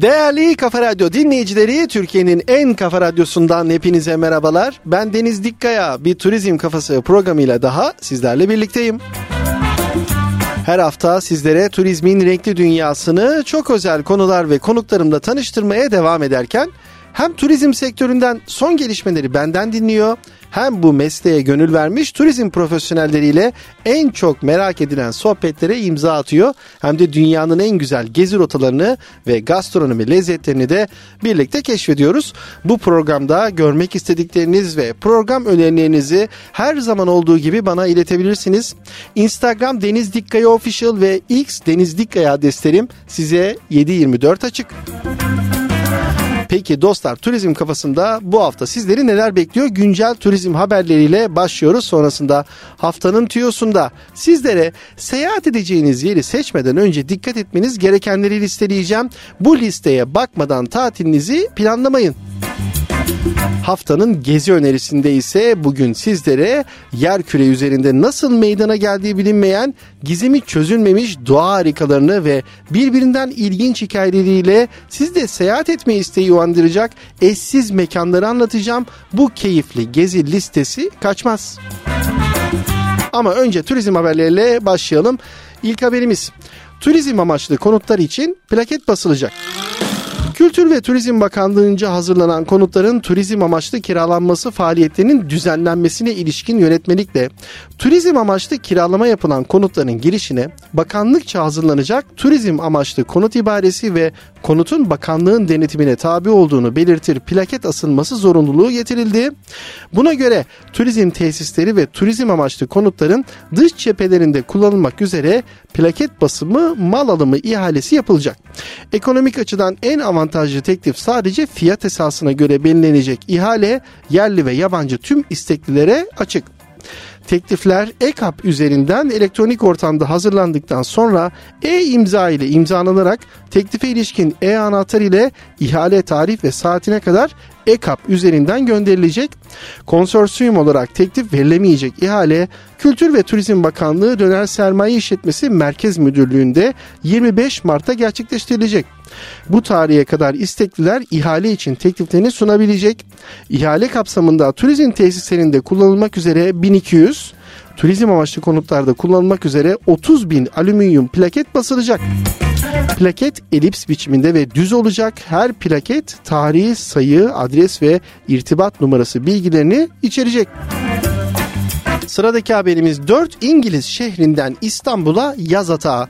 Değerli Kafa Radyo dinleyicileri, Türkiye'nin en kafa radyosundan hepinize merhabalar. Ben Deniz Dikkaya, bir turizm kafası programıyla daha sizlerle birlikteyim. Her hafta sizlere turizmin renkli dünyasını çok özel konular ve konuklarımla tanıştırmaya devam ederken hem turizm sektöründen son gelişmeleri benden dinliyor hem bu mesleğe gönül vermiş turizm profesyonelleriyle en çok merak edilen sohbetlere imza atıyor. Hem de dünyanın en güzel gezi rotalarını ve gastronomi lezzetlerini de birlikte keşfediyoruz. Bu programda görmek istedikleriniz ve program önerilerinizi her zaman olduğu gibi bana iletebilirsiniz. Instagram Deniz Dikkaya Official ve X Deniz Dikkaya adreslerim size 724 açık. Peki dostlar turizm kafasında bu hafta sizleri neler bekliyor? Güncel turizm haberleriyle başlıyoruz. Sonrasında haftanın tüyosunda sizlere seyahat edeceğiniz yeri seçmeden önce dikkat etmeniz gerekenleri listeleyeceğim. Bu listeye bakmadan tatilinizi planlamayın. Haftanın gezi önerisinde ise bugün sizlere yer küre üzerinde nasıl meydana geldiği bilinmeyen, gizemi çözülmemiş doğa harikalarını ve birbirinden ilginç hikayeleriyle sizde seyahat etme isteği uyandıracak eşsiz mekanları anlatacağım. Bu keyifli gezi listesi kaçmaz. Ama önce turizm haberleriyle başlayalım. İlk haberimiz turizm amaçlı konutlar için plaket basılacak. Kültür ve Turizm Bakanlığı'nca hazırlanan konutların turizm amaçlı kiralanması faaliyetlerinin düzenlenmesine ilişkin yönetmelikle turizm amaçlı kiralama yapılan konutların girişine bakanlıkça hazırlanacak turizm amaçlı konut ibaresi ve konutun bakanlığın denetimine tabi olduğunu belirtir plaket asılması zorunluluğu getirildi. Buna göre turizm tesisleri ve turizm amaçlı konutların dış cephelerinde kullanılmak üzere plaket basımı mal alımı ihalesi yapılacak. Ekonomik açıdan en avantajlı teklif sadece fiyat esasına göre belirlenecek ihale yerli ve yabancı tüm isteklilere açık. Teklifler EKAP üzerinden elektronik ortamda hazırlandıktan sonra e-imza ile imzalanarak teklife ilişkin e-anahtar ile ihale tarih ve saatine kadar EKAP üzerinden gönderilecek. Konsorsiyum olarak teklif verilemeyecek ihale Kültür ve Turizm Bakanlığı Döner Sermaye İşletmesi Merkez Müdürlüğü'nde 25 Mart'ta gerçekleştirilecek. Bu tarihe kadar istekliler ihale için tekliflerini sunabilecek. İhale kapsamında turizm tesislerinde kullanılmak üzere 1200, turizm amaçlı konutlarda kullanılmak üzere 30 bin alüminyum plaket basılacak. Plaket elips biçiminde ve düz olacak. Her plaket tarihi, sayı, adres ve irtibat numarası bilgilerini içerecek. Sıradaki haberimiz 4 İngiliz şehrinden İstanbul'a yaz atağı.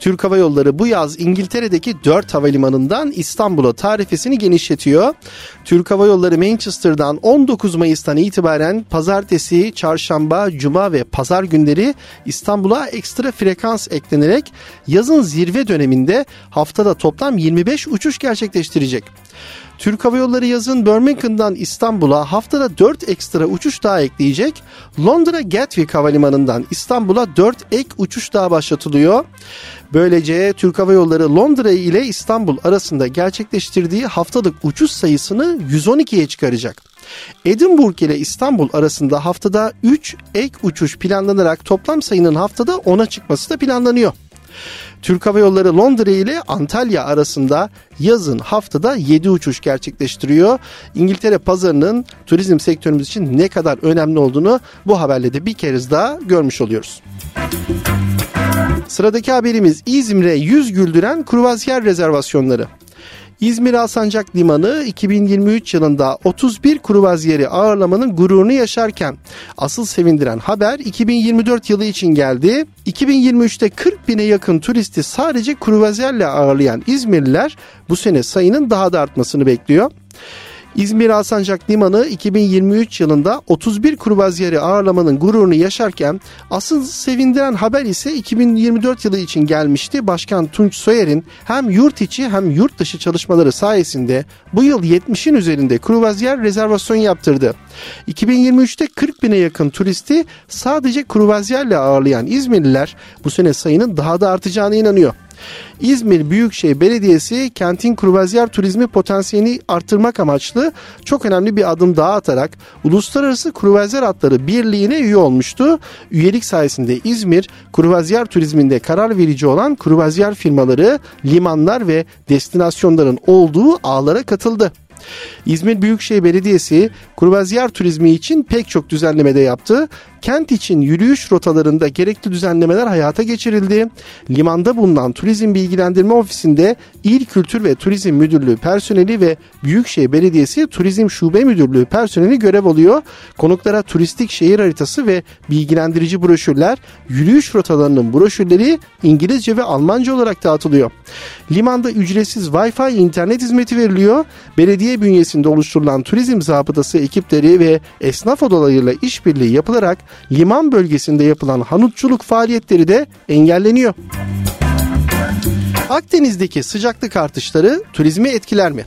Türk Hava Yolları bu yaz İngiltere'deki 4 havalimanından İstanbul'a tarifesini genişletiyor. Türk Hava Yolları Manchester'dan 19 Mayıs'tan itibaren pazartesi, çarşamba, cuma ve pazar günleri İstanbul'a ekstra frekans eklenerek yazın zirve döneminde haftada toplam 25 uçuş gerçekleştirecek. Türk Hava Yolları yazın Birmingham'dan İstanbul'a haftada 4 ekstra uçuş daha ekleyecek. Londra Gatwick Havalimanı'ndan İstanbul'a 4 ek uçuş daha başlatılıyor. Böylece Türk Hava Yolları Londra ile İstanbul arasında gerçekleştirdiği haftalık uçuş sayısını 112'ye çıkaracak. Edinburgh ile İstanbul arasında haftada 3 ek uçuş planlanarak toplam sayının haftada 10'a çıkması da planlanıyor. Türk Hava Yolları Londra ile Antalya arasında yazın haftada 7 uçuş gerçekleştiriyor. İngiltere pazarının turizm sektörümüz için ne kadar önemli olduğunu bu haberle de bir kez daha görmüş oluyoruz. Sıradaki haberimiz İzmir'e yüz güldüren kruvazyer rezervasyonları. İzmir Alsancak Limanı 2023 yılında 31 kruvazyeri ağırlamanın gururunu yaşarken asıl sevindiren haber 2024 yılı için geldi. 2023'te 40 bine yakın turisti sadece kruvazyerle ağırlayan İzmirliler bu sene sayının daha da artmasını bekliyor. İzmir Alsancak Limanı 2023 yılında 31 kruvazyeri ağırlamanın gururunu yaşarken asıl sevindiren haber ise 2024 yılı için gelmişti. Başkan Tunç Soyer'in hem yurt içi hem yurt dışı çalışmaları sayesinde bu yıl 70'in üzerinde kruvazyer rezervasyon yaptırdı. 2023'te 40 bine yakın turisti sadece kruvazyerle ağırlayan İzmirliler bu sene sayının daha da artacağına inanıyor. İzmir Büyükşehir Belediyesi kentin kruvazyer turizmi potansiyelini arttırmak amaçlı çok önemli bir adım daha atarak Uluslararası Kruvazyer Atları Birliği'ne üye olmuştu. Üyelik sayesinde İzmir kruvazyer turizminde karar verici olan kruvazyer firmaları, limanlar ve destinasyonların olduğu ağlara katıldı. İzmir Büyükşehir Belediyesi kruvazyer turizmi için pek çok düzenlemede yaptı. Kent için yürüyüş rotalarında gerekli düzenlemeler hayata geçirildi. Limanda bulunan Turizm Bilgilendirme Ofisi'nde İl Kültür ve Turizm Müdürlüğü personeli ve Büyükşehir Belediyesi Turizm Şube Müdürlüğü personeli görev alıyor. Konuklara turistik şehir haritası ve bilgilendirici broşürler, yürüyüş rotalarının broşürleri İngilizce ve Almanca olarak dağıtılıyor. Limanda ücretsiz Wi-Fi internet hizmeti veriliyor. Belediye bünyesinde oluşturulan turizm zabıtası ekipleri ve esnaf odalarıyla işbirliği yapılarak liman bölgesinde yapılan hanutçuluk faaliyetleri de engelleniyor. Akdeniz'deki sıcaklık artışları turizmi etkiler mi?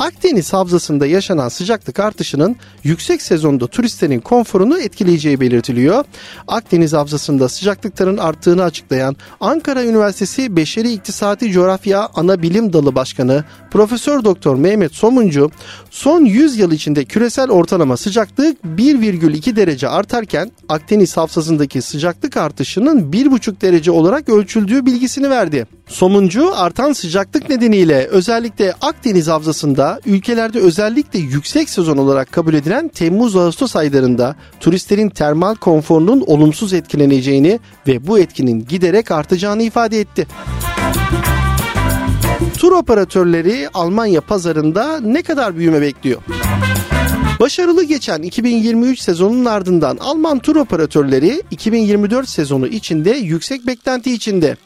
Akdeniz havzasında yaşanan sıcaklık artışının yüksek sezonda turistlerin konforunu etkileyeceği belirtiliyor. Akdeniz havzasında sıcaklıkların arttığını açıklayan Ankara Üniversitesi Beşeri İktisadi Coğrafya Ana Bilim Dalı Başkanı Profesör Doktor Mehmet Somuncu, son 100 yıl içinde küresel ortalama sıcaklık 1,2 derece artarken Akdeniz havzasındaki sıcaklık artışının 1,5 derece olarak ölçüldüğü bilgisini verdi. Somuncu artan sıcaklık nedeniyle özellikle Akdeniz havzasında ülkelerde özellikle yüksek sezon olarak kabul edilen Temmuz-Ağustos aylarında turistlerin termal konforunun olumsuz etkileneceğini ve bu etkinin giderek artacağını ifade etti. Tur operatörleri Almanya pazarında ne kadar büyüme bekliyor? Başarılı geçen 2023 sezonunun ardından Alman tur operatörleri 2024 sezonu içinde yüksek beklenti içinde.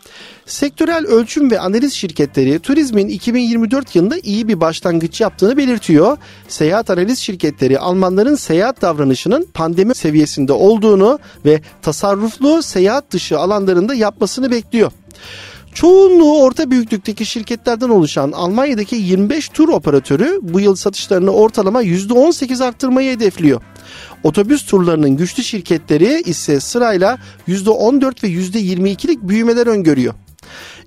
Sektörel ölçüm ve analiz şirketleri turizmin 2024 yılında iyi bir başlangıç yaptığını belirtiyor. Seyahat analiz şirketleri Almanların seyahat davranışının pandemi seviyesinde olduğunu ve tasarruflu seyahat dışı alanlarında yapmasını bekliyor. Çoğunluğu orta büyüklükteki şirketlerden oluşan Almanya'daki 25 tur operatörü bu yıl satışlarını ortalama %18 arttırmayı hedefliyor. Otobüs turlarının güçlü şirketleri ise sırayla %14 ve %22'lik büyümeler öngörüyor.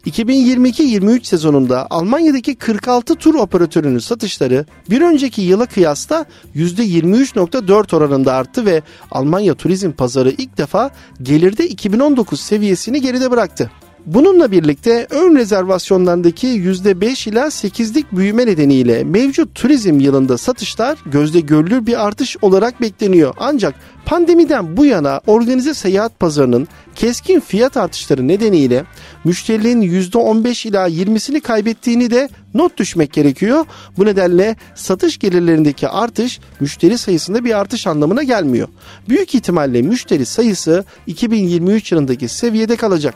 2022-23 sezonunda Almanya'daki 46 tur operatörünün satışları bir önceki yıla kıyasla %23.4 oranında arttı ve Almanya turizm pazarı ilk defa gelirde 2019 seviyesini geride bıraktı. Bununla birlikte ön rezervasyonlarındaki %5 ila 8'lik büyüme nedeniyle mevcut turizm yılında satışlar gözde görülür bir artış olarak bekleniyor. Ancak pandemiden bu yana organize seyahat pazarının keskin fiyat artışları nedeniyle müşterilerin %15 ila 20'sini kaybettiğini de not düşmek gerekiyor. Bu nedenle satış gelirlerindeki artış müşteri sayısında bir artış anlamına gelmiyor. Büyük ihtimalle müşteri sayısı 2023 yılındaki seviyede kalacak.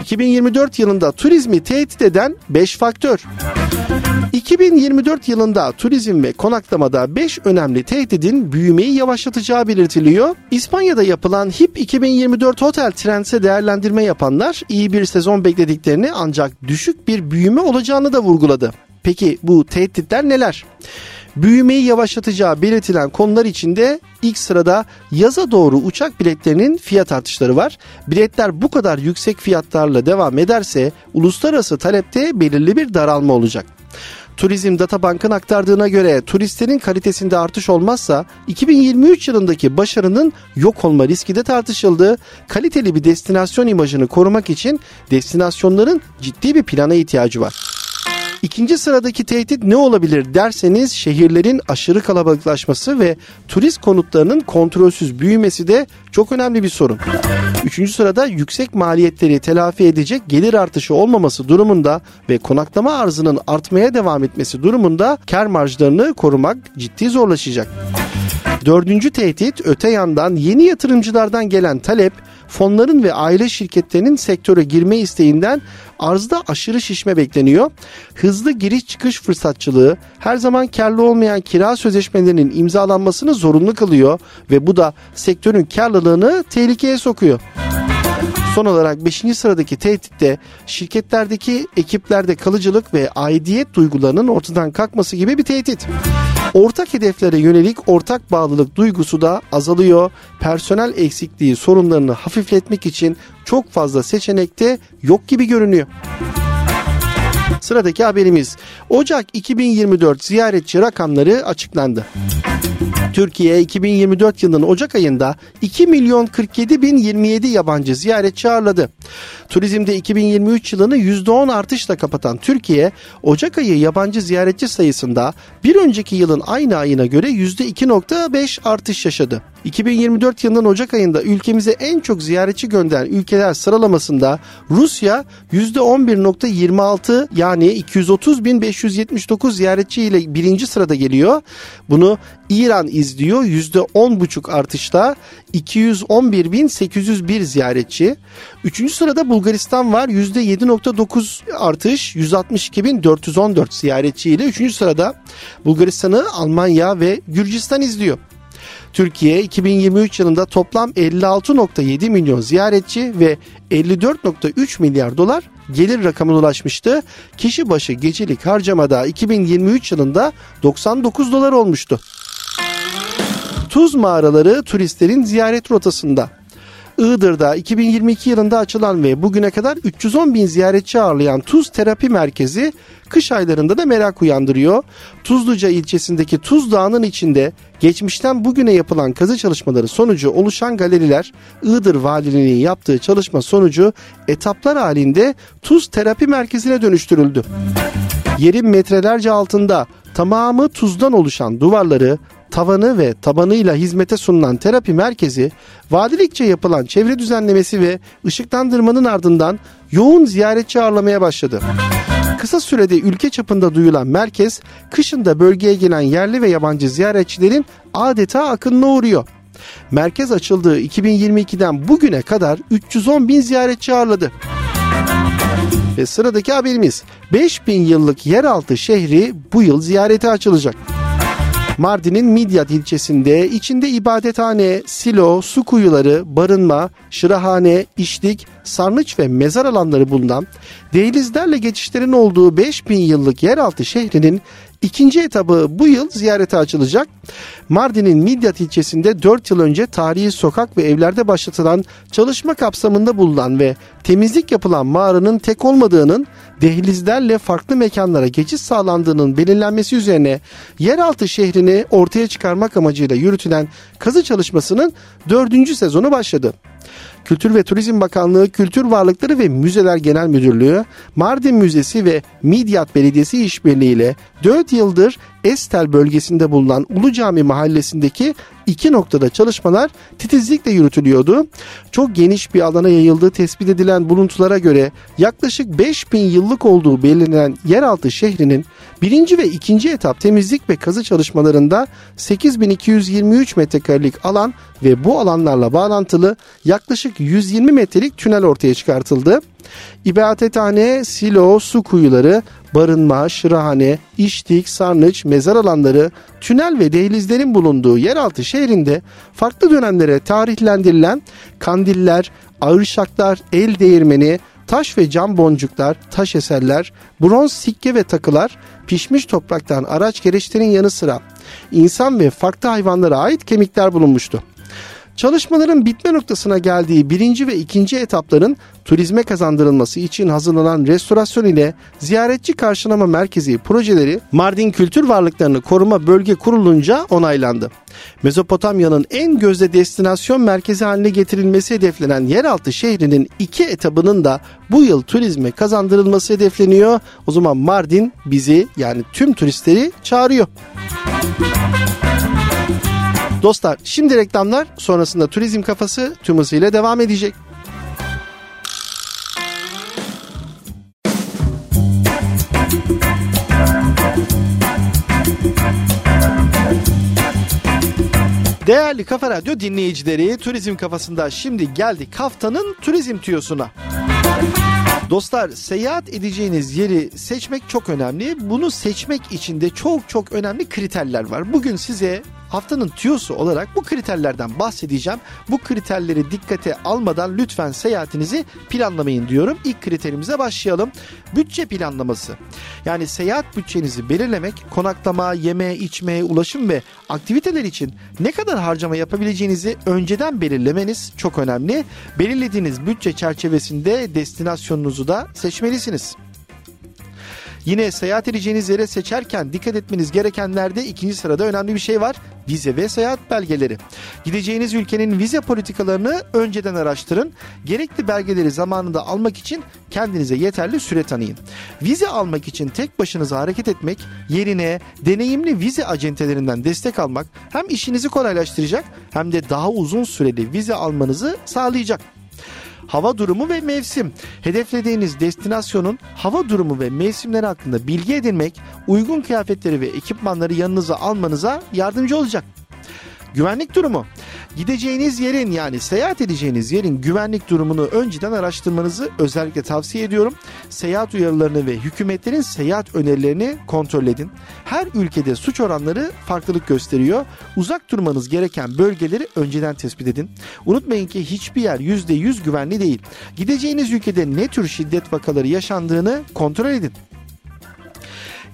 2024 yılında turizmi tehdit eden 5 faktör. 2024 yılında turizm ve konaklamada 5 önemli tehdidin büyümeyi yavaşlatacağı belirtiliyor. İspanya'da yapılan HIP 2024 Hotel Trends'e değerlendirme yapanlar iyi bir sezon beklediklerini ancak düşük bir büyüme olacağını da vurguladı. Peki bu tehditler neler? Büyümeyi yavaşlatacağı belirtilen konular içinde ilk sırada yaza doğru uçak biletlerinin fiyat artışları var. Biletler bu kadar yüksek fiyatlarla devam ederse uluslararası talepte belirli bir daralma olacak. Turizm Data Bank'ın aktardığına göre turistlerin kalitesinde artış olmazsa 2023 yılındaki başarının yok olma riski de tartışıldı. Kaliteli bir destinasyon imajını korumak için destinasyonların ciddi bir plana ihtiyacı var. İkinci sıradaki tehdit ne olabilir derseniz şehirlerin aşırı kalabalıklaşması ve turist konutlarının kontrolsüz büyümesi de çok önemli bir sorun. Üçüncü sırada yüksek maliyetleri telafi edecek gelir artışı olmaması durumunda ve konaklama arzının artmaya devam etmesi durumunda kar marjlarını korumak ciddi zorlaşacak. Dördüncü tehdit öte yandan yeni yatırımcılardan gelen talep fonların ve aile şirketlerinin sektöre girme isteğinden arzda aşırı şişme bekleniyor. Hızlı giriş çıkış fırsatçılığı her zaman karlı olmayan kira sözleşmelerinin imzalanmasını zorunlu kılıyor ve bu da sektörün karlılığını tehlikeye sokuyor. Son olarak 5. sıradaki tehditte şirketlerdeki ekiplerde kalıcılık ve aidiyet duygularının ortadan kalkması gibi bir tehdit. Ortak hedeflere yönelik ortak bağlılık duygusu da azalıyor. Personel eksikliği sorunlarını hafifletmek için çok fazla seçenekte yok gibi görünüyor. Sıradaki haberimiz Ocak 2024 ziyaretçi rakamları açıklandı. Türkiye 2024 yılının Ocak ayında 2 milyon 47 bin 27 yabancı ziyaretçi ağırladı. Turizmde 2023 yılını %10 artışla kapatan Türkiye, Ocak ayı yabancı ziyaretçi sayısında bir önceki yılın aynı ayına göre %2.5 artış yaşadı. 2024 yılının Ocak ayında ülkemize en çok ziyaretçi gönderen ülkeler sıralamasında Rusya %11.26 yani 230.579 ziyaretçi ile birinci sırada geliyor. Bunu İran izliyor %10.5 artışla 211.801 ziyaretçi. Üçüncü sırada Bulgaristan var %7.9 artış 162.414 ziyaretçi ile. Üçüncü sırada Bulgaristan'ı Almanya ve Gürcistan izliyor. Türkiye 2023 yılında toplam 56.7 milyon ziyaretçi ve 54.3 milyar dolar gelir rakamına ulaşmıştı. Kişi başı gecelik harcamada 2023 yılında 99 dolar olmuştu. Tuz mağaraları turistlerin ziyaret rotasında. Iğdır'da 2022 yılında açılan ve bugüne kadar 310 bin ziyaretçi ağırlayan Tuz Terapi Merkezi kış aylarında da merak uyandırıyor. Tuzluca ilçesindeki Tuz Dağı'nın içinde geçmişten bugüne yapılan kazı çalışmaları sonucu oluşan galeriler Iğdır Valiliğinin yaptığı çalışma sonucu etaplar halinde Tuz Terapi Merkezi'ne dönüştürüldü. Yerin metrelerce altında tamamı tuzdan oluşan duvarları tavanı ve tabanıyla hizmete sunulan terapi merkezi vadilikçe yapılan çevre düzenlemesi ve ışıklandırmanın ardından yoğun ziyaretçi ağırlamaya başladı. Kısa sürede ülke çapında duyulan merkez kışında bölgeye gelen yerli ve yabancı ziyaretçilerin adeta akınına uğruyor. Merkez açıldığı 2022'den bugüne kadar 310 bin ziyaretçi ağırladı. Ve sıradaki haberimiz 5000 yıllık yeraltı şehri bu yıl ziyarete açılacak. Mardin'in Midyat ilçesinde içinde ibadethane, silo, su kuyuları, barınma, şırahane, işlik, sarnıç ve mezar alanları bulunan dehlizlerle geçişlerin olduğu 5000 yıllık yeraltı şehrinin ikinci etabı bu yıl ziyarete açılacak. Mardin'in Midyat ilçesinde 4 yıl önce tarihi sokak ve evlerde başlatılan çalışma kapsamında bulunan ve temizlik yapılan mağaranın tek olmadığının dehlizlerle farklı mekanlara geçiş sağlandığının belirlenmesi üzerine yeraltı şehrini ortaya çıkarmak amacıyla yürütülen kazı çalışmasının dördüncü sezonu başladı. Kültür ve Turizm Bakanlığı Kültür Varlıkları ve Müzeler Genel Müdürlüğü, Mardin Müzesi ve Midyat Belediyesi işbirliğiyle 4 yıldır Estel bölgesinde bulunan Ulu Cami mahallesindeki iki noktada çalışmalar titizlikle yürütülüyordu. Çok geniş bir alana yayıldığı tespit edilen buluntulara göre yaklaşık 5000 yıllık olduğu belirlenen yeraltı şehrinin birinci ve ikinci etap temizlik ve kazı çalışmalarında 8223 metrekarelik alan ve bu alanlarla bağlantılı yaklaşık 120 metrelik tünel ortaya çıkartıldı. İbadethane, silo, su kuyuları, barınma, şırahane, iştik, sarnıç, mezar alanları, tünel ve dehlizlerin bulunduğu yeraltı şehrinde farklı dönemlere tarihlendirilen kandiller, ağırşaklar, el değirmeni, taş ve cam boncuklar, taş eserler, bronz sikke ve takılar, pişmiş topraktan araç gereçlerin yanı sıra insan ve farklı hayvanlara ait kemikler bulunmuştu. Çalışmaların bitme noktasına geldiği birinci ve ikinci etapların turizme kazandırılması için hazırlanan restorasyon ile ziyaretçi karşılama merkezi projeleri Mardin Kültür Varlıklarını Koruma Bölge kurulunca onaylandı. Mezopotamya'nın en gözde destinasyon merkezi haline getirilmesi hedeflenen yeraltı şehrinin iki etabının da bu yıl turizme kazandırılması hedefleniyor. O zaman Mardin bizi yani tüm turistleri çağırıyor. Dostlar şimdi reklamlar sonrasında turizm kafası tüm hızıyla devam edecek. Değerli Kafa Radyo dinleyicileri turizm kafasında şimdi geldik haftanın turizm tüyosuna. Dostlar seyahat edeceğiniz yeri seçmek çok önemli. Bunu seçmek için de çok çok önemli kriterler var. Bugün size haftanın tüyosu olarak bu kriterlerden bahsedeceğim. Bu kriterleri dikkate almadan lütfen seyahatinizi planlamayın diyorum. İlk kriterimize başlayalım. Bütçe planlaması. Yani seyahat bütçenizi belirlemek, konaklama, yeme, içme, ulaşım ve aktiviteler için ne kadar harcama yapabileceğinizi önceden belirlemeniz çok önemli. Belirlediğiniz bütçe çerçevesinde destinasyonunuzu da seçmelisiniz. Yine seyahat edeceğiniz yere seçerken dikkat etmeniz gerekenlerde ikinci sırada önemli bir şey var. Vize ve seyahat belgeleri. Gideceğiniz ülkenin vize politikalarını önceden araştırın. Gerekli belgeleri zamanında almak için kendinize yeterli süre tanıyın. Vize almak için tek başınıza hareket etmek yerine deneyimli vize acentelerinden destek almak hem işinizi kolaylaştıracak hem de daha uzun süreli vize almanızı sağlayacak hava durumu ve mevsim. Hedeflediğiniz destinasyonun hava durumu ve mevsimleri hakkında bilgi edinmek, uygun kıyafetleri ve ekipmanları yanınıza almanıza yardımcı olacak. Güvenlik durumu. Gideceğiniz yerin yani seyahat edeceğiniz yerin güvenlik durumunu önceden araştırmanızı özellikle tavsiye ediyorum. Seyahat uyarılarını ve hükümetlerin seyahat önerilerini kontrol edin. Her ülkede suç oranları farklılık gösteriyor. Uzak durmanız gereken bölgeleri önceden tespit edin. Unutmayın ki hiçbir yer %100 güvenli değil. Gideceğiniz ülkede ne tür şiddet vakaları yaşandığını kontrol edin.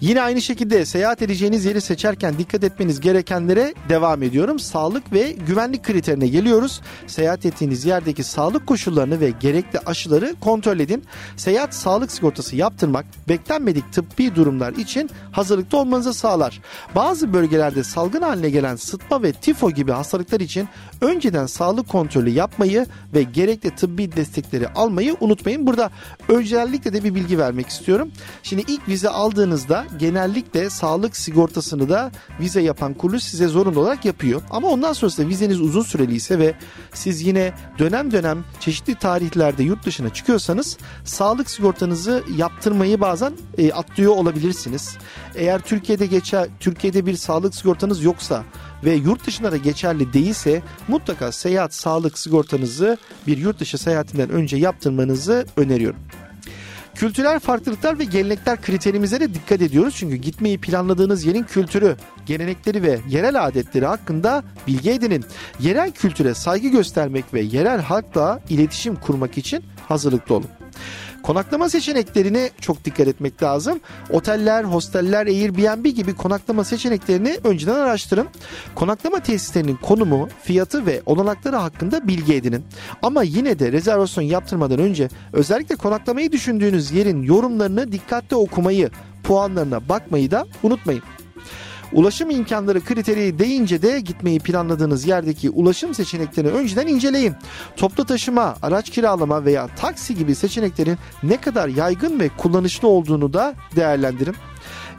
Yine aynı şekilde seyahat edeceğiniz yeri seçerken dikkat etmeniz gerekenlere devam ediyorum. Sağlık ve güvenlik kriterine geliyoruz. Seyahat ettiğiniz yerdeki sağlık koşullarını ve gerekli aşıları kontrol edin. Seyahat sağlık sigortası yaptırmak beklenmedik tıbbi durumlar için hazırlıklı olmanızı sağlar. Bazı bölgelerde salgın haline gelen sıtma ve tifo gibi hastalıklar için önceden sağlık kontrolü yapmayı ve gerekli tıbbi destekleri almayı unutmayın. Burada özellikle de bir bilgi vermek istiyorum. Şimdi ilk vize aldığınızda genellikle sağlık sigortasını da vize yapan kuruluş size zorunlu olarak yapıyor. Ama ondan sonrasında vizeniz uzun süreli ise ve siz yine dönem dönem çeşitli tarihlerde yurt dışına çıkıyorsanız sağlık sigortanızı yaptırmayı bazen e, atlıyor olabilirsiniz. Eğer Türkiye'de geçer Türkiye'de bir sağlık sigortanız yoksa ve yurt dışına da geçerli değilse mutlaka seyahat sağlık sigortanızı bir yurt dışı seyahatinden önce yaptırmanızı öneriyorum. Kültürel farklılıklar ve gelenekler kriterimize de dikkat ediyoruz. Çünkü gitmeyi planladığınız yerin kültürü, gelenekleri ve yerel adetleri hakkında bilgi edinin. Yerel kültüre saygı göstermek ve yerel halkla iletişim kurmak için hazırlıklı olun. Konaklama seçeneklerine çok dikkat etmek lazım. Oteller, hosteller, Airbnb gibi konaklama seçeneklerini önceden araştırın. Konaklama tesislerinin konumu, fiyatı ve olanakları hakkında bilgi edinin. Ama yine de rezervasyon yaptırmadan önce özellikle konaklamayı düşündüğünüz yerin yorumlarını dikkatli okumayı, puanlarına bakmayı da unutmayın. Ulaşım imkanları kriteri deyince de gitmeyi planladığınız yerdeki ulaşım seçeneklerini önceden inceleyin. Toplu taşıma, araç kiralama veya taksi gibi seçeneklerin ne kadar yaygın ve kullanışlı olduğunu da değerlendirin.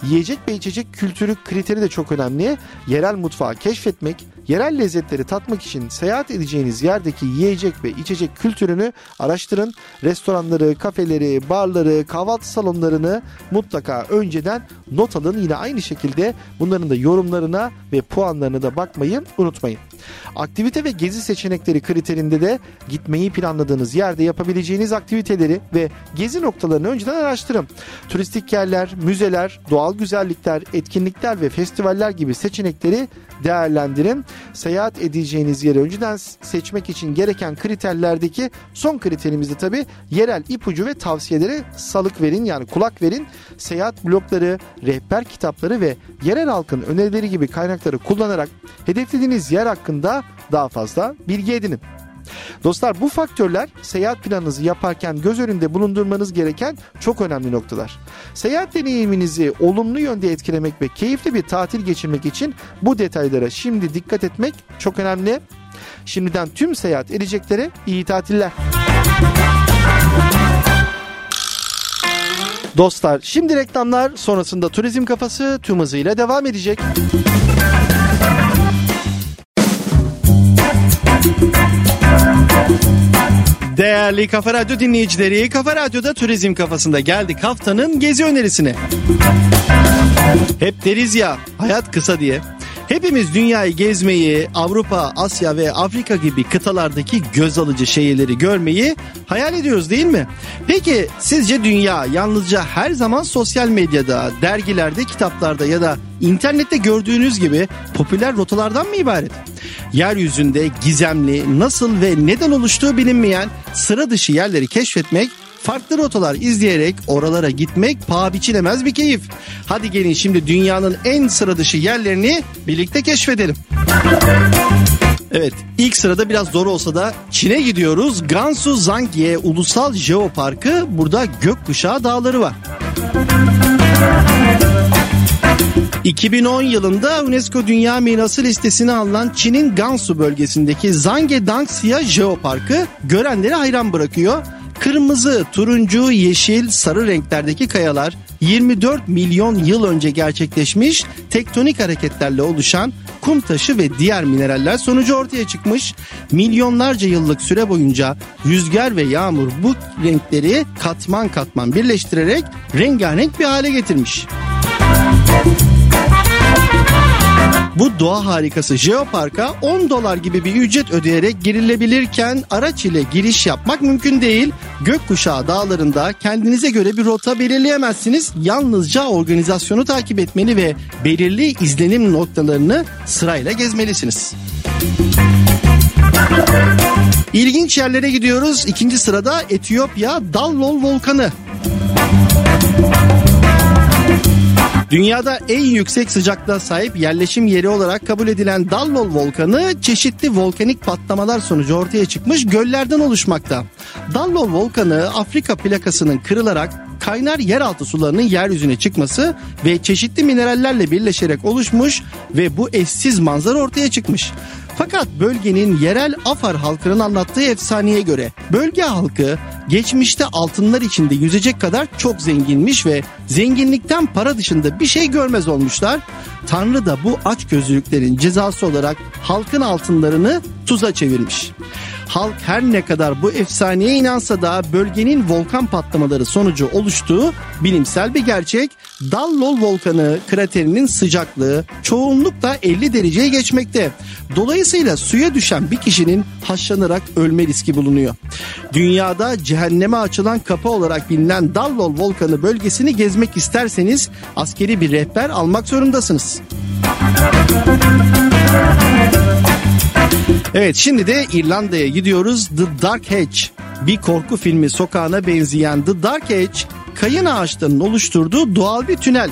Yiyecek ve içecek kültürü kriteri de çok önemli. Yerel mutfağı keşfetmek, yerel lezzetleri tatmak için seyahat edeceğiniz yerdeki yiyecek ve içecek kültürünü araştırın. Restoranları, kafeleri, barları, kahvaltı salonlarını mutlaka önceden not alın. Yine aynı şekilde bunların da yorumlarına ve puanlarına da bakmayı unutmayın. Aktivite ve gezi seçenekleri kriterinde de gitmeyi planladığınız yerde yapabileceğiniz aktiviteleri ve gezi noktalarını önceden araştırın. Turistik yerler, müzeler, doğal güzellikler, etkinlikler ve festivaller gibi seçenekleri değerlendirin. Seyahat edeceğiniz yeri önceden seçmek için gereken kriterlerdeki son kriterimiz de tabi yerel ipucu ve tavsiyeleri salık verin yani kulak verin. Seyahat blokları, rehber kitapları ve yerel halkın önerileri gibi kaynakları kullanarak hedeflediğiniz yer hakkında daha fazla bilgi edinin. Dostlar bu faktörler seyahat planınızı yaparken göz önünde bulundurmanız gereken çok önemli noktalar. Seyahat deneyiminizi olumlu yönde etkilemek ve keyifli bir tatil geçirmek için bu detaylara şimdi dikkat etmek çok önemli. Şimdiden tüm seyahat edeceklere iyi tatiller. Dostlar şimdi reklamlar sonrasında turizm kafası tüm hızıyla devam edecek. Değerli Kafa Radyo dinleyicileri, Kafa Radyo'da turizm kafasında geldik haftanın gezi önerisine. Hep deriz ya, hayat kısa diye. Hepimiz dünyayı gezmeyi, Avrupa, Asya ve Afrika gibi kıtalardaki göz alıcı şehirleri görmeyi hayal ediyoruz değil mi? Peki sizce dünya yalnızca her zaman sosyal medyada, dergilerde, kitaplarda ya da internette gördüğünüz gibi popüler rotalardan mı ibaret? Yeryüzünde gizemli, nasıl ve neden oluştuğu bilinmeyen sıra dışı yerleri keşfetmek farklı rotalar izleyerek oralara gitmek paha biçilemez bir keyif. Hadi gelin şimdi dünyanın en sıra dışı yerlerini birlikte keşfedelim. Evet ilk sırada biraz zor olsa da Çin'e gidiyoruz. Gansu Zangye Ulusal Jeoparkı burada gökkuşağı dağları var. 2010 yılında UNESCO Dünya Mirası listesine alınan Çin'in Gansu bölgesindeki Zangye Dangxia Jeoparkı görenleri hayran bırakıyor. Kırmızı, turuncu, yeşil, sarı renklerdeki kayalar 24 milyon yıl önce gerçekleşmiş tektonik hareketlerle oluşan kum taşı ve diğer mineraller sonucu ortaya çıkmış. Milyonlarca yıllık süre boyunca rüzgar ve yağmur bu renkleri katman katman birleştirerek rengarenk bir hale getirmiş. Bu doğa harikası Jeopark'a 10 dolar gibi bir ücret ödeyerek girilebilirken araç ile giriş yapmak mümkün değil. Gökkuşağı dağlarında kendinize göre bir rota belirleyemezsiniz. Yalnızca organizasyonu takip etmeli ve belirli izlenim noktalarını sırayla gezmelisiniz. İlginç yerlere gidiyoruz. İkinci sırada Etiyopya Dallol Volkanı. Dünyada en yüksek sıcaklığa sahip yerleşim yeri olarak kabul edilen Dallol Volkanı çeşitli volkanik patlamalar sonucu ortaya çıkmış göllerden oluşmakta. Dallol Volkanı Afrika plakasının kırılarak kaynar yeraltı sularının yeryüzüne çıkması ve çeşitli minerallerle birleşerek oluşmuş ve bu eşsiz manzara ortaya çıkmış. Fakat bölgenin yerel Afar halkının anlattığı efsaneye göre bölge halkı geçmişte altınlar içinde yüzecek kadar çok zenginmiş ve zenginlikten para dışında bir şey görmez olmuşlar. Tanrı da bu aç gözlülüklerin cezası olarak halkın altınlarını tuza çevirmiş. Halk her ne kadar bu efsaneye inansa da bölgenin volkan patlamaları sonucu oluştuğu bilimsel bir gerçek. Dallol volkanı kraterinin sıcaklığı çoğunlukla 50 dereceye geçmekte. Dolayısıyla suya düşen bir kişinin haşlanarak ölme riski bulunuyor. Dünyada cehenneme açılan kapı olarak bilinen Dallol volkanı bölgesini gezmek isterseniz askeri bir rehber almak zorundasınız. Evet şimdi de İrlanda'ya gidiyoruz. The Dark Hedge. Bir korku filmi sokağına benzeyen The Dark Hedge, kayın ağaçlarının oluşturduğu doğal bir tünel.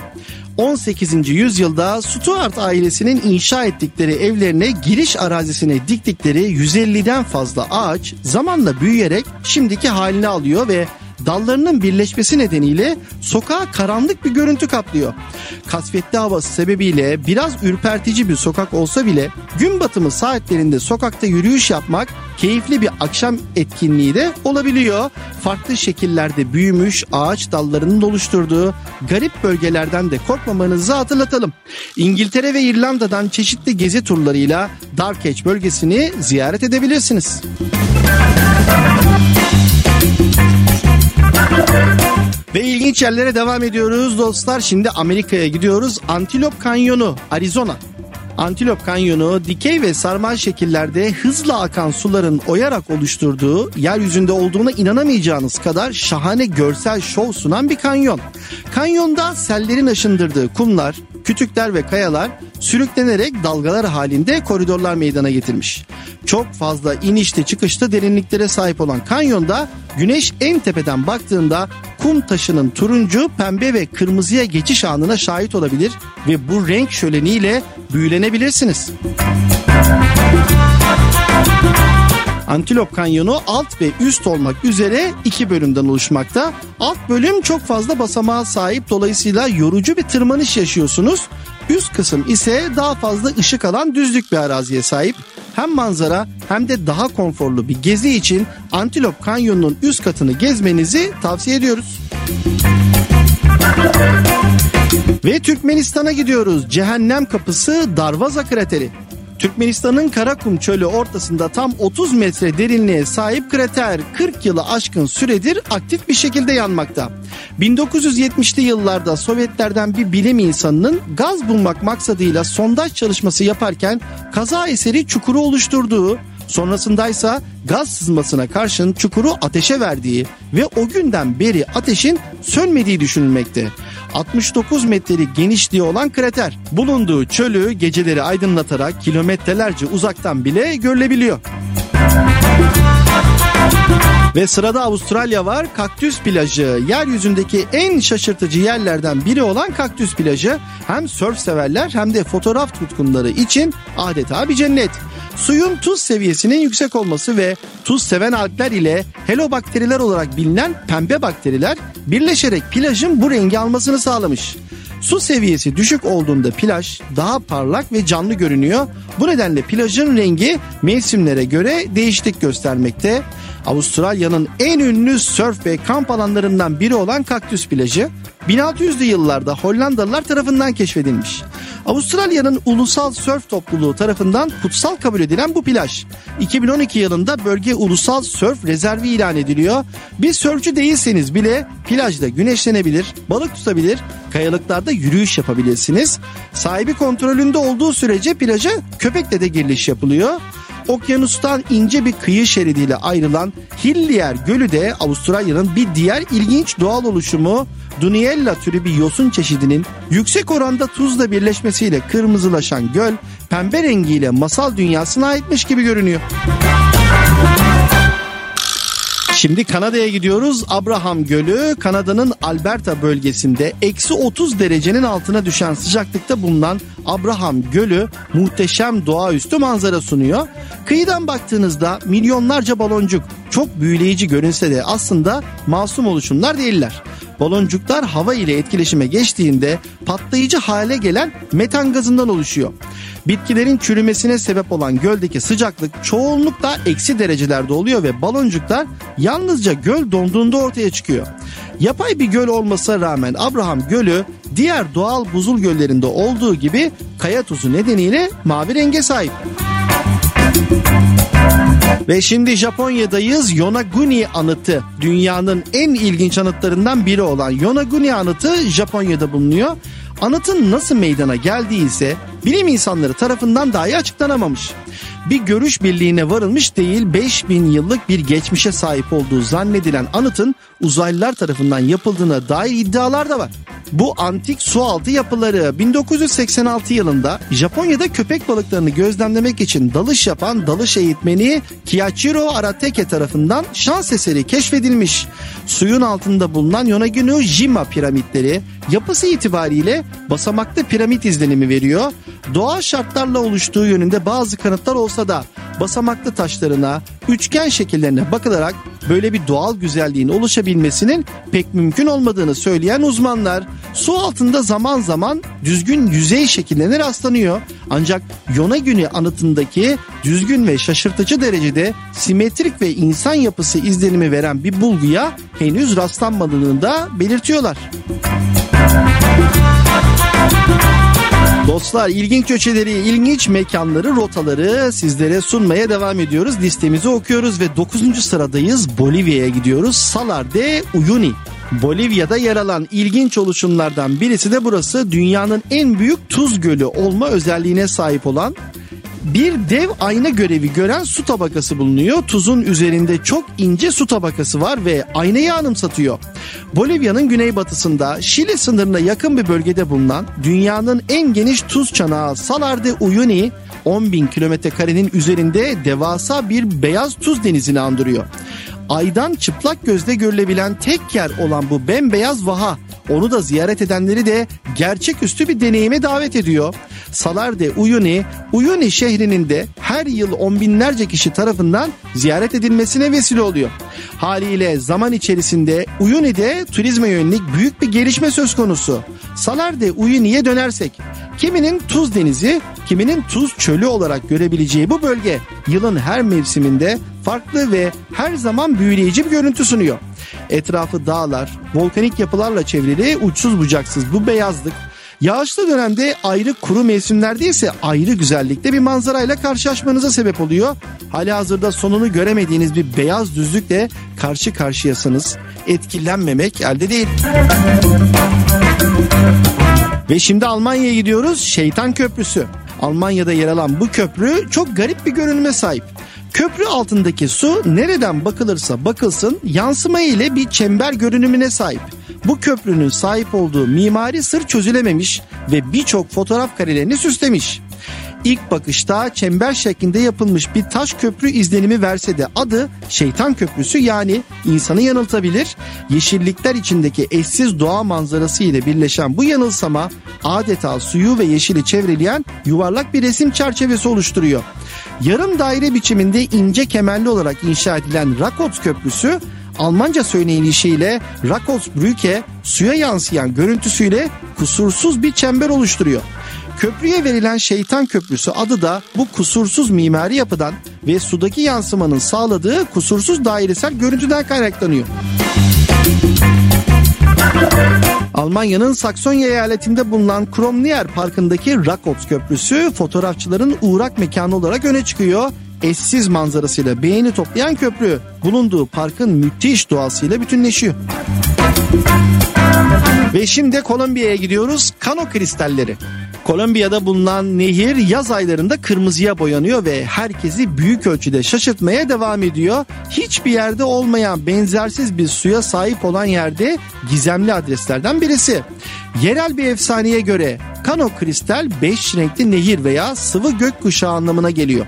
18. yüzyılda Stuart ailesinin inşa ettikleri evlerine giriş arazisine diktikleri 150'den fazla ağaç zamanla büyüyerek şimdiki halini alıyor ve dallarının birleşmesi nedeniyle sokağa karanlık bir görüntü kaplıyor. Kasvetli havası sebebiyle biraz ürpertici bir sokak olsa bile gün batımı saatlerinde sokakta yürüyüş yapmak keyifli bir akşam etkinliği de olabiliyor. Farklı şekillerde büyümüş ağaç dallarının oluşturduğu garip bölgelerden de korkmamanızı hatırlatalım. İngiltere ve İrlanda'dan çeşitli gezi turlarıyla Dark Edge bölgesini ziyaret edebilirsiniz. Ve ilginç yerlere devam ediyoruz dostlar. Şimdi Amerika'ya gidiyoruz. Antelope Kanyonu, Arizona. Antilop Kanyonu dikey ve sarmal şekillerde hızla akan suların oyarak oluşturduğu yeryüzünde olduğuna inanamayacağınız kadar şahane görsel şov sunan bir kanyon. Kanyonda sellerin aşındırdığı kumlar, kütükler ve kayalar sürüklenerek dalgalar halinde koridorlar meydana getirmiş. Çok fazla inişli çıkışlı derinliklere sahip olan kanyonda güneş en tepeden baktığında kum taşının turuncu, pembe ve kırmızıya geçiş anına şahit olabilir ve bu renk şöleniyle büyülenebilirsiniz. Antilop Kanyonu alt ve üst olmak üzere iki bölümden oluşmakta. Alt bölüm çok fazla basamağa sahip dolayısıyla yorucu bir tırmanış yaşıyorsunuz. Üst kısım ise daha fazla ışık alan düzlük bir araziye sahip. Hem manzara hem de daha konforlu bir gezi için Antilop Kanyonu'nun üst katını gezmenizi tavsiye ediyoruz. Ve Türkmenistan'a gidiyoruz. Cehennem kapısı Darvaza krateri. Türkmenistan'ın Karakum çölü ortasında tam 30 metre derinliğe sahip krater 40 yılı aşkın süredir aktif bir şekilde yanmakta. 1970'li yıllarda Sovyetlerden bir bilim insanının gaz bulmak maksadıyla sondaj çalışması yaparken kaza eseri çukuru oluşturduğu, sonrasındaysa gaz sızmasına karşın çukuru ateşe verdiği ve o günden beri ateşin sönmediği düşünülmekte. 69 metrelik genişliği olan krater bulunduğu çölü geceleri aydınlatarak kilometrelerce uzaktan bile görülebiliyor. Ve sırada Avustralya var. Kaktüs plajı. Yeryüzündeki en şaşırtıcı yerlerden biri olan Kaktüs plajı hem sörf severler hem de fotoğraf tutkunları için adeta bir cennet. Suyun tuz seviyesinin yüksek olması ve tuz seven algler ile helobakteriler olarak bilinen pembe bakteriler birleşerek plajın bu rengi almasını sağlamış. Su seviyesi düşük olduğunda plaj daha parlak ve canlı görünüyor. Bu nedenle plajın rengi mevsimlere göre değişiklik göstermekte. Avustralya'nın en ünlü sörf ve kamp alanlarından biri olan Kaktüs plajı 1600'lü yıllarda Hollandalılar tarafından keşfedilmiş. Avustralya'nın ulusal sörf topluluğu tarafından kutsal kabul edilen bu plaj 2012 yılında bölge ulusal sörf rezervi ilan ediliyor. Bir sörfçü değilseniz bile plajda güneşlenebilir, balık tutabilir, kayalıklarda yürüyüş yapabilirsiniz. Sahibi kontrolünde olduğu sürece plaja köpekle de giriş yapılıyor. Okyanustan ince bir kıyı şeridiyle ayrılan Hillier Gölü de Avustralya'nın bir diğer ilginç doğal oluşumu Duniella türü bir yosun çeşidinin yüksek oranda tuzla birleşmesiyle kırmızılaşan göl pembe rengiyle masal dünyasına aitmiş gibi görünüyor. Şimdi Kanada'ya gidiyoruz. Abraham Gölü Kanada'nın Alberta bölgesinde eksi 30 derecenin altına düşen sıcaklıkta bulunan Abraham Gölü muhteşem doğaüstü manzara sunuyor. Kıyıdan baktığınızda milyonlarca baloncuk çok büyüleyici görünse de aslında masum oluşumlar değiller. Baloncuklar hava ile etkileşime geçtiğinde patlayıcı hale gelen metan gazından oluşuyor. Bitkilerin çürümesine sebep olan göldeki sıcaklık çoğunlukla eksi derecelerde oluyor ve baloncuklar yalnızca göl donduğunda ortaya çıkıyor. Yapay bir göl olmasına rağmen Abraham Gölü diğer doğal buzul göllerinde olduğu gibi kaya tuzu nedeniyle mavi renge sahip. Ve şimdi Japonya'dayız. Yonaguni anıtı dünyanın en ilginç anıtlarından biri olan Yonaguni anıtı Japonya'da bulunuyor. Anıtın nasıl meydana geldiği ise bilim insanları tarafından dahi açıklanamamış. Bir görüş birliğine varılmış değil 5000 yıllık bir geçmişe sahip olduğu zannedilen anıtın uzaylılar tarafından yapıldığına dair iddialar da var. Bu antik sualtı yapıları 1986 yılında Japonya'da köpek balıklarını gözlemlemek için dalış yapan dalış eğitmeni Kiyachiro Arateke tarafından şans eseri keşfedilmiş. Suyun altında bulunan Yonaguni Jima piramitleri yapısı itibariyle basamaklı piramit izlenimi veriyor. Doğal şartlarla oluştuğu yönünde bazı kanıtlar olsa da basamaklı taşlarına, üçgen şekillerine bakılarak böyle bir doğal güzelliğin oluşabilmesinin pek mümkün olmadığını söyleyen uzmanlar su altında zaman zaman düzgün yüzey şekillerine rastlanıyor. Ancak Yonaguni anıtındaki düzgün ve şaşırtıcı derecede simetrik ve insan yapısı izlenimi veren bir bulguya henüz rastlanmadığını da belirtiyorlar. Dostlar ilginç köşeleri, ilginç mekanları, rotaları sizlere sunmaya devam ediyoruz. Listemizi okuyoruz ve 9. sıradayız. Bolivya'ya gidiyoruz. Salar de Uyuni. Bolivya'da yer alan ilginç oluşumlardan birisi de burası. Dünyanın en büyük tuz gölü olma özelliğine sahip olan bir dev ayna görevi gören su tabakası bulunuyor. Tuzun üzerinde çok ince su tabakası var ve aynayı anımsatıyor. Bolivya'nın güneybatısında Şili sınırına yakın bir bölgede bulunan dünyanın en geniş tuz çanağı Salar de Uyuni 10 bin kilometre karenin üzerinde devasa bir beyaz tuz denizini andırıyor. Aydan çıplak gözle görülebilen tek yer olan bu bembeyaz vaha onu da ziyaret edenleri de gerçeküstü bir deneyime davet ediyor. Salarde Uyuni, Uyuni şehrinin de her yıl on binlerce kişi tarafından ziyaret edilmesine vesile oluyor. Haliyle zaman içerisinde Uyuni'de turizme yönelik büyük bir gelişme söz konusu. Salarde Uyuni'ye dönersek, kiminin tuz denizi, kiminin tuz çölü olarak görebileceği bu bölge yılın her mevsiminde farklı ve her zaman büyüleyici bir görüntü sunuyor. Etrafı dağlar, volkanik yapılarla çevrili uçsuz bucaksız bu beyazlık Yağışlı dönemde ayrı kuru mevsimlerde ise ayrı güzellikte bir manzarayla karşılaşmanıza sebep oluyor. Hali hazırda sonunu göremediğiniz bir beyaz düzlükle karşı karşıyasınız. Etkilenmemek elde değil. Ve şimdi Almanya'ya gidiyoruz. Şeytan Köprüsü. Almanya'da yer alan bu köprü çok garip bir görünüme sahip. Köprü altındaki su nereden bakılırsa bakılsın yansıma ile bir çember görünümüne sahip. Bu köprünün sahip olduğu mimari sır çözülememiş ve birçok fotoğraf karelerini süslemiş. İlk bakışta çember şeklinde yapılmış bir taş köprü izlenimi verse de adı Şeytan Köprüsü yani insanı yanıltabilir. Yeşillikler içindeki eşsiz doğa manzarası ile birleşen bu yanılsama adeta suyu ve yeşili çevreleyen yuvarlak bir resim çerçevesi oluşturuyor. Yarım daire biçiminde ince kemerli olarak inşa edilen Rakot Köprüsü Almanca söyleyişiyle Rakosbrücke suya yansıyan görüntüsüyle kusursuz bir çember oluşturuyor. Köprüye verilen şeytan köprüsü adı da bu kusursuz mimari yapıdan ve sudaki yansımanın sağladığı kusursuz dairesel görüntüden kaynaklanıyor. Almanya'nın Saksonya eyaletinde bulunan Kromnier Parkı'ndaki Rakot Köprüsü fotoğrafçıların uğrak mekanı olarak öne çıkıyor. Eşsiz manzarasıyla beğeni toplayan köprü bulunduğu parkın müthiş doğasıyla bütünleşiyor. Ve şimdi Kolombiya'ya gidiyoruz. Kano kristalleri. Kolombiya'da bulunan nehir yaz aylarında kırmızıya boyanıyor ve herkesi büyük ölçüde şaşırtmaya devam ediyor. Hiçbir yerde olmayan benzersiz bir suya sahip olan yerde gizemli adreslerden birisi. Yerel bir efsaneye göre Kano kristal 5 renkli nehir veya sıvı gökkuşağı anlamına geliyor.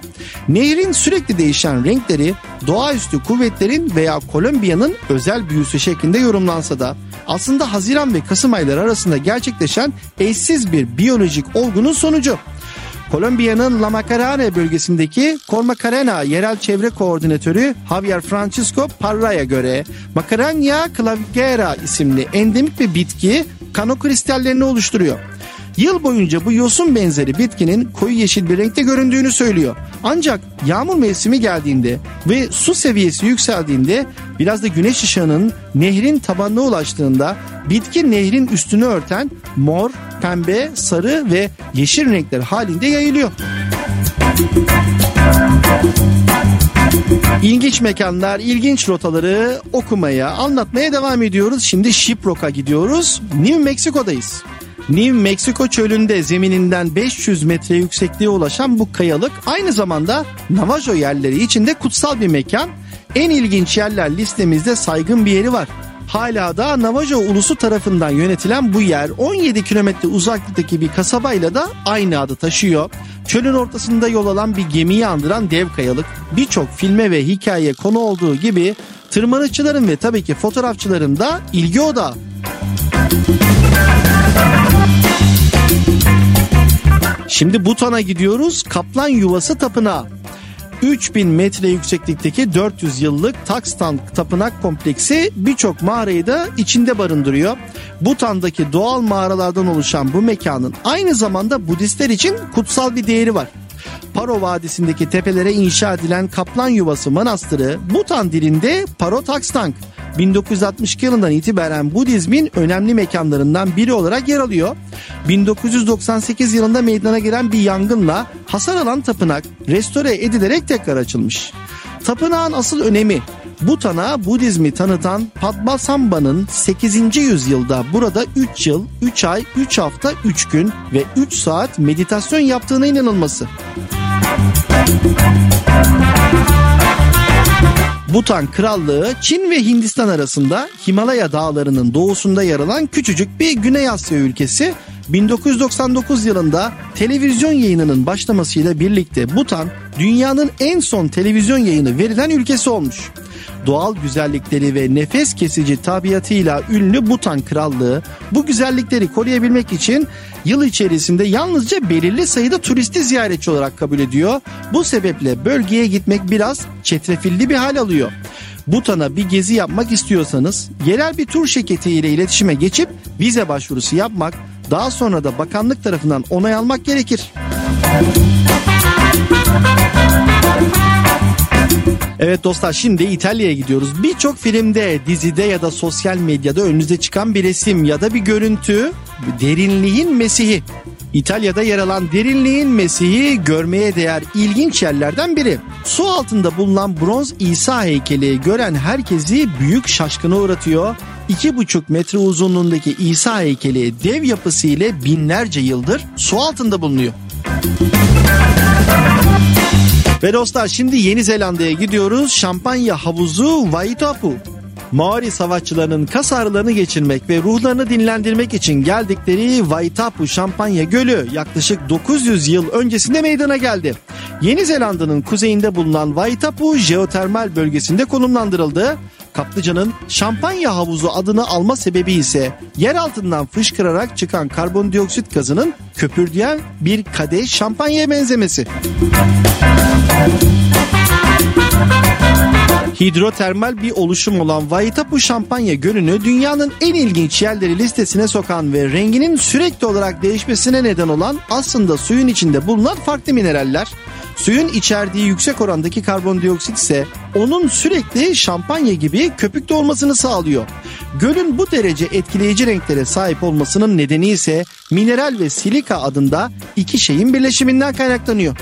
Nehrin sürekli değişen renkleri doğaüstü kuvvetlerin veya Kolombiya'nın özel büyüsü şeklinde yorumlansa da aslında Haziran ve Kasım ayları arasında gerçekleşen eşsiz bir biyolojik olgunun sonucu. Kolombiya'nın La Macarena bölgesindeki Cormacarena yerel çevre koordinatörü Javier Francisco Parra'ya göre Macarena clavigera isimli endemik bir bitki kano kristallerini oluşturuyor. Yıl boyunca bu yosun benzeri bitkinin koyu yeşil bir renkte göründüğünü söylüyor. Ancak yağmur mevsimi geldiğinde ve su seviyesi yükseldiğinde biraz da güneş ışığının nehrin tabanına ulaştığında bitki nehrin üstünü örten mor, pembe, sarı ve yeşil renkler halinde yayılıyor. İlginç mekanlar, ilginç rotaları okumaya, anlatmaya devam ediyoruz. Şimdi Shiprock'a gidiyoruz. New Mexico'dayız. New Mexico çölünde zemininden 500 metre yüksekliğe ulaşan bu kayalık aynı zamanda Navajo yerleri içinde kutsal bir mekan. En ilginç yerler listemizde saygın bir yeri var. Hala da Navajo ulusu tarafından yönetilen bu yer 17 kilometre uzaklıktaki bir kasabayla da aynı adı taşıyor. Çölün ortasında yol alan bir gemiyi andıran dev kayalık birçok filme ve hikayeye konu olduğu gibi tırmanışçıların ve tabii ki fotoğrafçıların da ilgi odağı. Şimdi Butan'a gidiyoruz. Kaplan Yuvası Tapınağı. 3000 metre yükseklikteki 400 yıllık Takstan Tapınak Kompleksi birçok mağarayı da içinde barındırıyor. Butan'daki doğal mağaralardan oluşan bu mekanın aynı zamanda Budistler için kutsal bir değeri var. Paro Vadisi'ndeki tepelere inşa edilen Kaplan Yuvası Manastırı Butan dilinde Paro Takstank 1962 yılından itibaren Budizmin önemli mekanlarından biri olarak yer alıyor. 1998 yılında meydana gelen bir yangınla hasar alan tapınak restore edilerek tekrar açılmış. Tapınağın asıl önemi Butan'a Budizmi tanıtan Padmasambha'nın 8. yüzyılda burada 3 yıl, 3 ay, 3 hafta, 3 gün ve 3 saat meditasyon yaptığına inanılması. Butan Krallığı Çin ve Hindistan arasında Himalaya dağlarının doğusunda yer alan küçücük bir Güney Asya ülkesi 1999 yılında televizyon yayınının başlamasıyla birlikte Butan dünyanın en son televizyon yayını verilen ülkesi olmuş. Doğal güzellikleri ve nefes kesici tabiatıyla ünlü Butan Krallığı bu güzellikleri koruyabilmek için yıl içerisinde yalnızca belirli sayıda turisti ziyaretçi olarak kabul ediyor. Bu sebeple bölgeye gitmek biraz çetrefilli bir hal alıyor. Butan'a bir gezi yapmak istiyorsanız yerel bir tur şirketi ile iletişime geçip vize başvurusu yapmak, daha sonra da bakanlık tarafından onay almak gerekir. Evet dostlar şimdi İtalya'ya gidiyoruz. Birçok filmde, dizide ya da sosyal medyada önünüze çıkan bir resim ya da bir görüntü Derinliğin Mesihi. İtalya'da yer alan Derinliğin Mesihi görmeye değer ilginç yerlerden biri. Su altında bulunan bronz İsa heykeli gören herkesi büyük şaşkına uğratıyor. 2,5 metre uzunluğundaki İsa heykeli dev yapısı ile binlerce yıldır su altında bulunuyor. Ve dostlar şimdi Yeni Zelanda'ya gidiyoruz. Şampanya havuzu Waitapu. Maori savaşçılarının kas ağrılarını geçirmek ve ruhlarını dinlendirmek için geldikleri Waitapu Şampanya Gölü yaklaşık 900 yıl öncesinde meydana geldi. Yeni Zelanda'nın kuzeyinde bulunan Waitapu jeotermal bölgesinde konumlandırıldı. Kaplıcanın şampanya havuzu adını alma sebebi ise yer altından fışkırarak çıkan karbondioksit gazının köpürdüyen bir kadeh şampanyaya benzemesi. Hidrotermal bir oluşum olan Waitapu Şampanya Gölü'nü dünyanın en ilginç yerleri listesine sokan ve renginin sürekli olarak değişmesine neden olan aslında suyun içinde bulunan farklı mineraller. Suyun içerdiği yüksek orandaki karbondioksit ise onun sürekli şampanya gibi köpükte olmasını sağlıyor. Gölün bu derece etkileyici renklere sahip olmasının nedeni ise mineral ve silika adında iki şeyin birleşiminden kaynaklanıyor.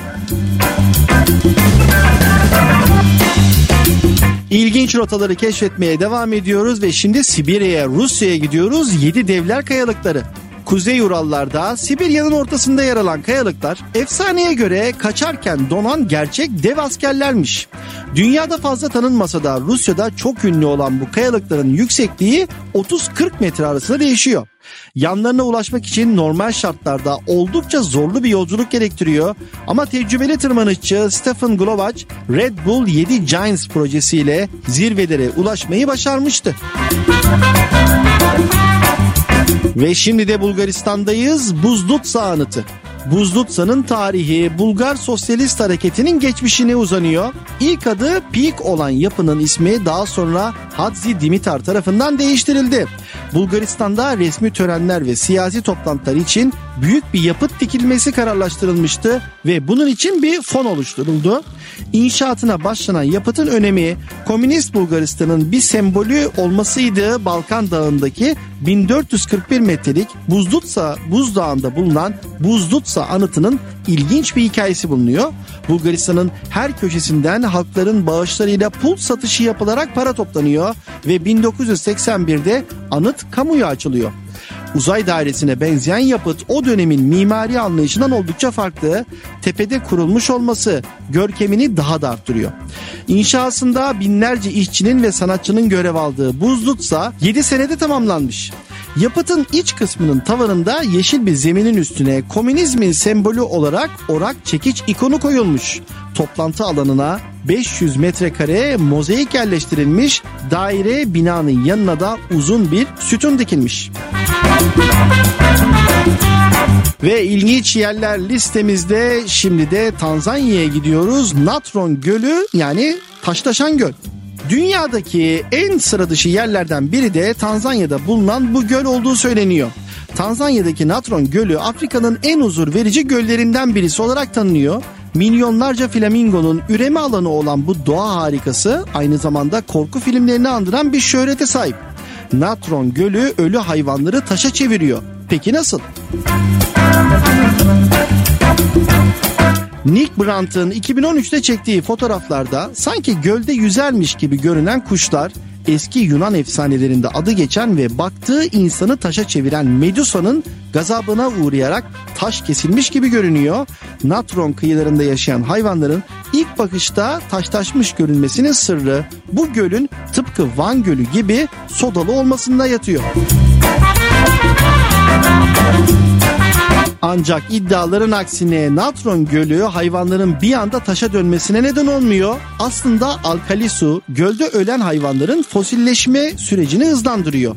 İlginç rotaları keşfetmeye devam ediyoruz ve şimdi Sibirya'ya, Rusya'ya gidiyoruz. Yedi Devler Kayalıkları. Kuzey Urallarda Sibirya'nın ortasında yer alan kayalıklar efsaneye göre kaçarken donan gerçek dev askerlermiş. Dünyada fazla tanınmasa da Rusya'da çok ünlü olan bu kayalıkların yüksekliği 30-40 metre arasında değişiyor. Yanlarına ulaşmak için normal şartlarda oldukça zorlu bir yolculuk gerektiriyor. Ama tecrübeli tırmanışçı Stephen Glovac Red Bull 7 Giants projesiyle zirvelere ulaşmayı başarmıştı. Ve şimdi de Bulgaristan'dayız. Buzdutsa anıtı. Buzlutsa'nın tarihi Bulgar Sosyalist Hareketi'nin geçmişine uzanıyor. İlk adı Peak olan yapının ismi daha sonra Hadzi Dimitar tarafından değiştirildi. Bulgaristan'da resmi törenler ve siyasi toplantılar için büyük bir yapıt dikilmesi kararlaştırılmıştı ve bunun için bir fon oluşturuldu. İnşaatına başlanan yapıtın önemi Komünist Bulgaristan'ın bir sembolü olmasıydı Balkan Dağı'ndaki 1441 metrelik Buzdutsa buzdağında bulunan Buzdutsa anıtının ilginç bir hikayesi bulunuyor. Bulgaristan'ın her köşesinden halkların bağışlarıyla pul satışı yapılarak para toplanıyor ve 1981'de anıt kamuya açılıyor. Uzay dairesine benzeyen yapıt o dönemin mimari anlayışından oldukça farklı. Tepede kurulmuş olması görkemini daha da arttırıyor. İnşasında binlerce işçinin ve sanatçının görev aldığı Buzlutsa 7 senede tamamlanmış. Yapıtın iç kısmının tavanında yeşil bir zeminin üstüne komünizmin sembolü olarak orak çekiç ikonu koyulmuş. Toplantı alanına 500 metrekare mozaik yerleştirilmiş, daire binanın yanına da uzun bir sütun dikilmiş. Ve ilginç yerler listemizde şimdi de Tanzanya'ya gidiyoruz. Natron Gölü yani Taştaşan Göl. Dünyadaki en sıra dışı yerlerden biri de Tanzanya'da bulunan bu göl olduğu söyleniyor. Tanzanya'daki Natron Gölü Afrika'nın en huzur verici göllerinden birisi olarak tanınıyor. Milyonlarca flamingonun üreme alanı olan bu doğa harikası aynı zamanda korku filmlerini andıran bir şöhrete sahip. Natron Gölü ölü hayvanları taşa çeviriyor. Peki nasıl? Nick Brandt'ın 2013'te çektiği fotoğraflarda sanki gölde yüzermiş gibi görünen kuşlar eski Yunan efsanelerinde adı geçen ve baktığı insanı taşa çeviren Medusa'nın gazabına uğrayarak taş kesilmiş gibi görünüyor. Natron kıyılarında yaşayan hayvanların ilk bakışta taştaşmış görünmesinin sırrı bu gölün tıpkı Van Gölü gibi sodalı olmasında yatıyor. Ancak iddiaların aksine natron gölü hayvanların bir anda taşa dönmesine neden olmuyor. Aslında alkali su gölde ölen hayvanların fosilleşme sürecini hızlandırıyor.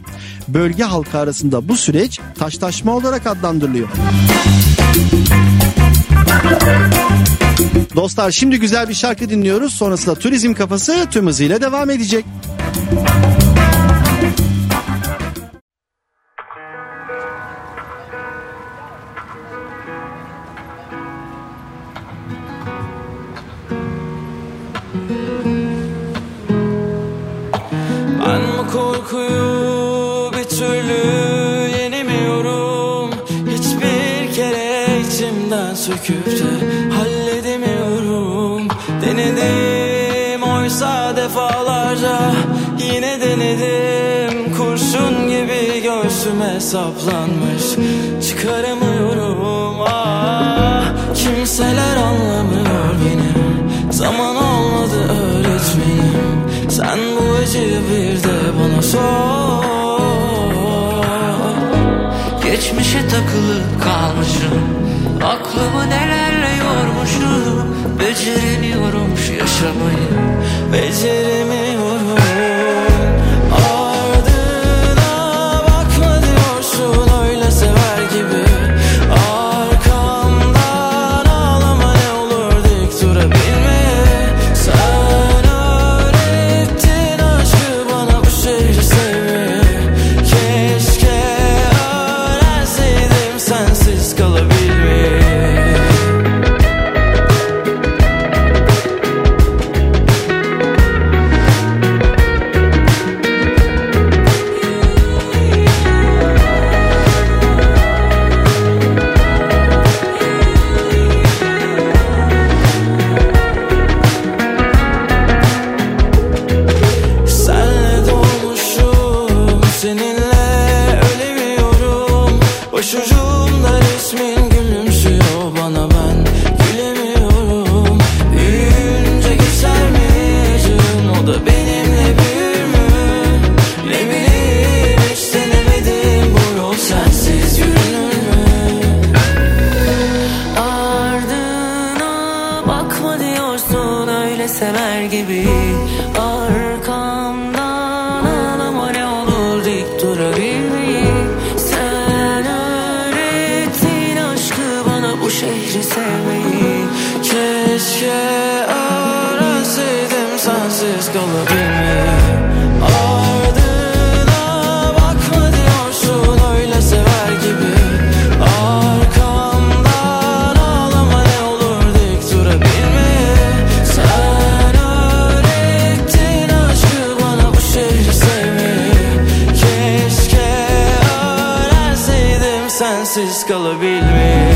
Bölge halkı arasında bu süreç taştaşma olarak adlandırılıyor. Dostlar şimdi güzel bir şarkı dinliyoruz. Sonrasında turizm kafası tüm hızıyla devam edecek. Ben korkuyu bir türlü yenemiyorum. Söküp de halledemiyorum. Denedim oysa defalarca yine denedim. Kurşun gibi göğsüme saplanmış çıkaramıyorum. Ah Kimseler anlamıyor beni. Zaman olmadı öğretmenim. Sen bu acıyı bir de sor Geçmişe takılı kalmışım. Aklımı nelerle yormuşum. Beceremiyorum şu yaşamayı. Beceremiyorum sensiz kalabilmek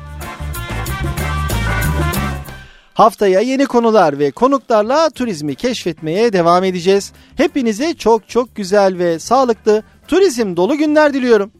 Haftaya yeni konular ve konuklarla turizmi keşfetmeye devam edeceğiz. Hepinize çok çok güzel ve sağlıklı turizm dolu günler diliyorum.